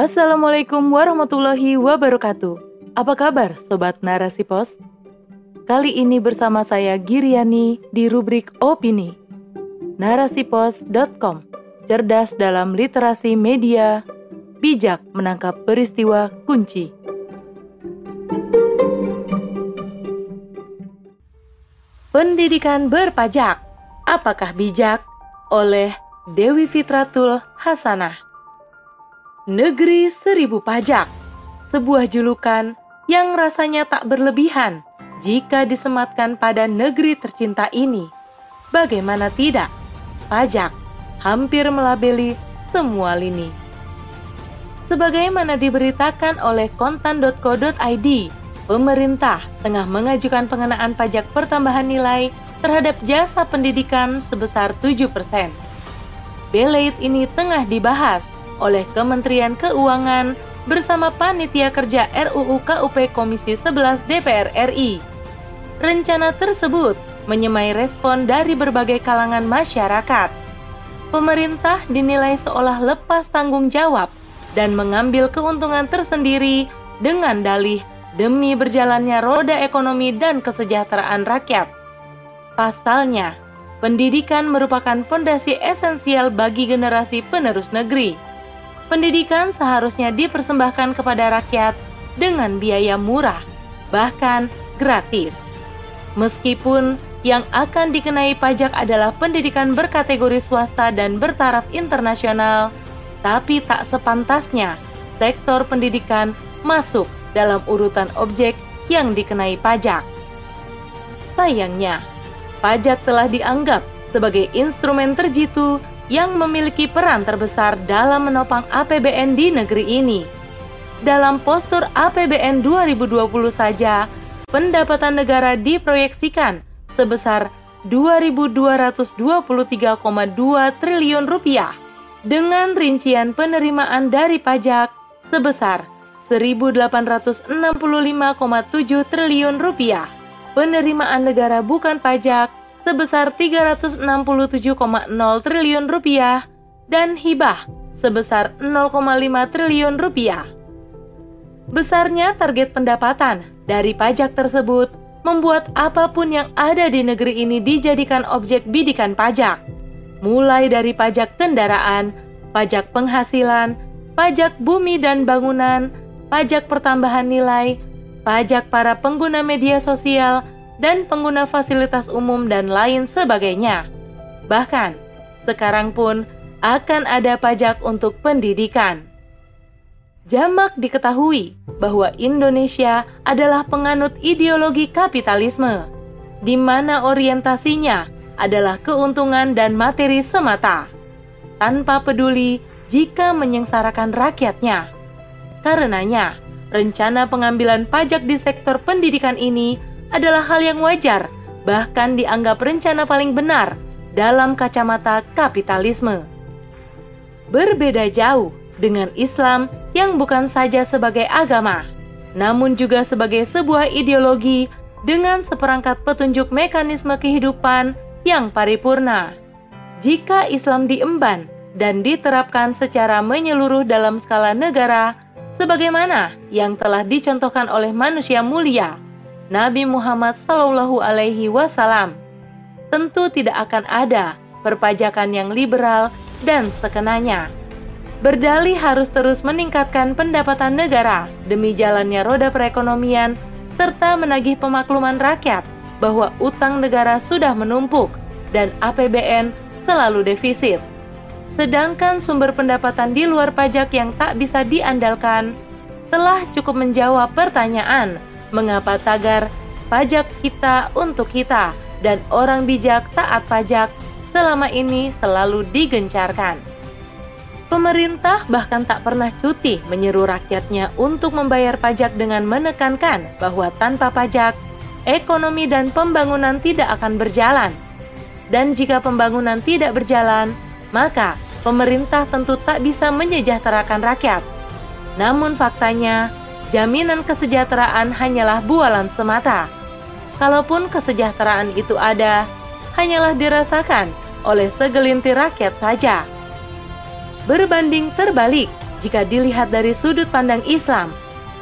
Assalamualaikum warahmatullahi wabarakatuh. Apa kabar Sobat Narasi Pos? Kali ini bersama saya Giriani di rubrik Opini. Narasipos.com Cerdas dalam literasi media, bijak menangkap peristiwa kunci. Pendidikan berpajak, apakah bijak? Oleh Dewi Fitratul Hasanah. Negeri Seribu Pajak, sebuah julukan yang rasanya tak berlebihan jika disematkan pada negeri tercinta ini. Bagaimana tidak? Pajak hampir melabeli semua lini. Sebagaimana diberitakan oleh kontan.co.id, pemerintah tengah mengajukan pengenaan pajak pertambahan nilai terhadap jasa pendidikan sebesar 7%. Belait ini tengah dibahas oleh Kementerian Keuangan bersama Panitia Kerja RUU KUP Komisi 11 DPR RI. Rencana tersebut menyemai respon dari berbagai kalangan masyarakat. Pemerintah dinilai seolah lepas tanggung jawab dan mengambil keuntungan tersendiri dengan dalih demi berjalannya roda ekonomi dan kesejahteraan rakyat. Pasalnya, pendidikan merupakan fondasi esensial bagi generasi penerus negeri pendidikan seharusnya dipersembahkan kepada rakyat dengan biaya murah, bahkan gratis. Meskipun yang akan dikenai pajak adalah pendidikan berkategori swasta dan bertaraf internasional, tapi tak sepantasnya sektor pendidikan masuk dalam urutan objek yang dikenai pajak. Sayangnya, pajak telah dianggap sebagai instrumen terjitu yang memiliki peran terbesar dalam menopang APBN di negeri ini. Dalam postur APBN 2020 saja, pendapatan negara diproyeksikan sebesar 2.223,2 triliun rupiah dengan rincian penerimaan dari pajak sebesar 1.865,7 triliun rupiah. Penerimaan negara bukan pajak sebesar 367,0 triliun rupiah dan hibah sebesar 0,5 triliun rupiah. Besarnya target pendapatan dari pajak tersebut membuat apa pun yang ada di negeri ini dijadikan objek bidikan pajak. Mulai dari pajak kendaraan, pajak penghasilan, pajak bumi dan bangunan, pajak pertambahan nilai, pajak para pengguna media sosial, dan pengguna fasilitas umum dan lain sebagainya. Bahkan, sekarang pun akan ada pajak untuk pendidikan. Jamak diketahui bahwa Indonesia adalah penganut ideologi kapitalisme, di mana orientasinya adalah keuntungan dan materi semata, tanpa peduli jika menyengsarakan rakyatnya. Karenanya, rencana pengambilan pajak di sektor pendidikan ini adalah hal yang wajar, bahkan dianggap rencana paling benar dalam kacamata kapitalisme. Berbeda jauh dengan Islam yang bukan saja sebagai agama, namun juga sebagai sebuah ideologi dengan seperangkat petunjuk mekanisme kehidupan yang paripurna. Jika Islam diemban dan diterapkan secara menyeluruh dalam skala negara, sebagaimana yang telah dicontohkan oleh manusia mulia, Nabi Muhammad Shallallahu Alaihi Wasallam, tentu tidak akan ada perpajakan yang liberal dan sekenanya. Berdalih harus terus meningkatkan pendapatan negara demi jalannya roda perekonomian serta menagih pemakluman rakyat bahwa utang negara sudah menumpuk dan APBN selalu defisit. Sedangkan sumber pendapatan di luar pajak yang tak bisa diandalkan telah cukup menjawab pertanyaan mengapa tagar pajak kita untuk kita dan orang bijak taat pajak selama ini selalu digencarkan. Pemerintah bahkan tak pernah cuti menyeru rakyatnya untuk membayar pajak dengan menekankan bahwa tanpa pajak, ekonomi dan pembangunan tidak akan berjalan. Dan jika pembangunan tidak berjalan, maka pemerintah tentu tak bisa menyejahterakan rakyat. Namun faktanya, jaminan kesejahteraan hanyalah bualan semata. Kalaupun kesejahteraan itu ada, hanyalah dirasakan oleh segelintir rakyat saja. Berbanding terbalik, jika dilihat dari sudut pandang Islam.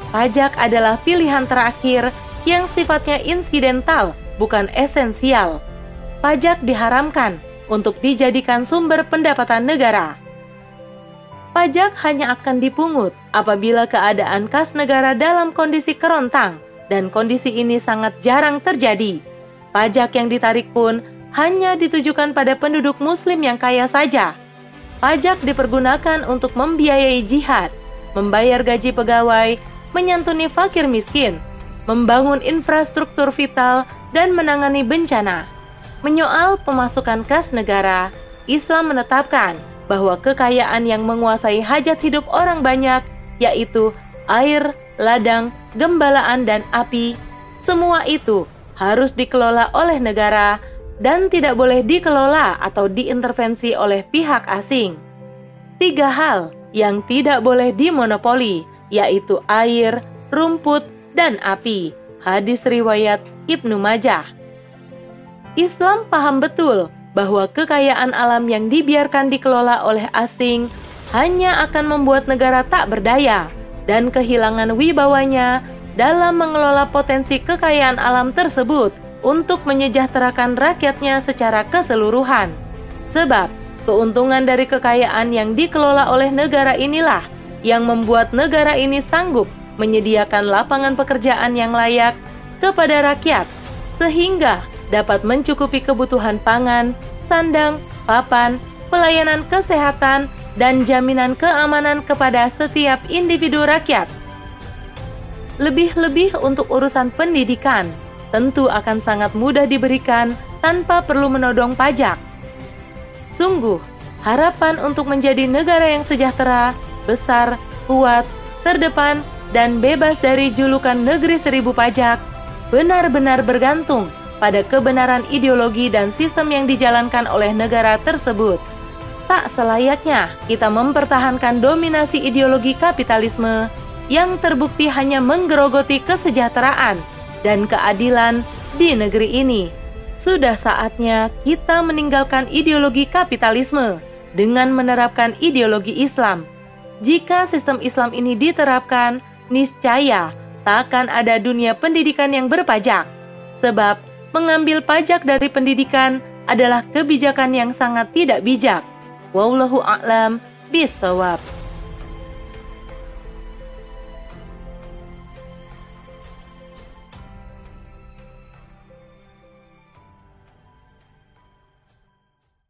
Pajak adalah pilihan terakhir yang sifatnya insidental, bukan esensial. Pajak diharamkan untuk dijadikan sumber pendapatan negara. Pajak hanya akan dipungut apabila keadaan kas negara dalam kondisi kerontang, dan kondisi ini sangat jarang terjadi. Pajak yang ditarik pun hanya ditujukan pada penduduk Muslim yang kaya saja. Pajak dipergunakan untuk membiayai jihad, membayar gaji pegawai, menyantuni fakir miskin, membangun infrastruktur vital, dan menangani bencana. Menyoal pemasukan kas negara, Islam menetapkan bahwa kekayaan yang menguasai hajat hidup orang banyak, yaitu air, ladang, gembalaan, dan api, semua itu harus dikelola oleh negara dan tidak boleh dikelola atau diintervensi oleh pihak asing. Tiga hal yang tidak boleh dimonopoli, yaitu air, rumput, dan api. Hadis riwayat Ibnu Majah. Islam paham betul bahwa kekayaan alam yang dibiarkan dikelola oleh asing hanya akan membuat negara tak berdaya dan kehilangan wibawanya dalam mengelola potensi kekayaan alam tersebut untuk menyejahterakan rakyatnya secara keseluruhan. Sebab keuntungan dari kekayaan yang dikelola oleh negara inilah yang membuat negara ini sanggup menyediakan lapangan pekerjaan yang layak kepada rakyat sehingga dapat mencukupi kebutuhan pangan, sandang, papan, pelayanan kesehatan, dan jaminan keamanan kepada setiap individu rakyat. Lebih-lebih untuk urusan pendidikan, tentu akan sangat mudah diberikan tanpa perlu menodong pajak. Sungguh, harapan untuk menjadi negara yang sejahtera, besar, kuat, terdepan, dan bebas dari julukan negeri seribu pajak benar-benar bergantung pada kebenaran ideologi dan sistem yang dijalankan oleh negara tersebut. Tak selayaknya kita mempertahankan dominasi ideologi kapitalisme yang terbukti hanya menggerogoti kesejahteraan dan keadilan di negeri ini. Sudah saatnya kita meninggalkan ideologi kapitalisme dengan menerapkan ideologi Islam. Jika sistem Islam ini diterapkan, niscaya takkan ada dunia pendidikan yang berpajak. Sebab mengambil pajak dari pendidikan adalah kebijakan yang sangat tidak bijak. Wallahu a'lam bisawab.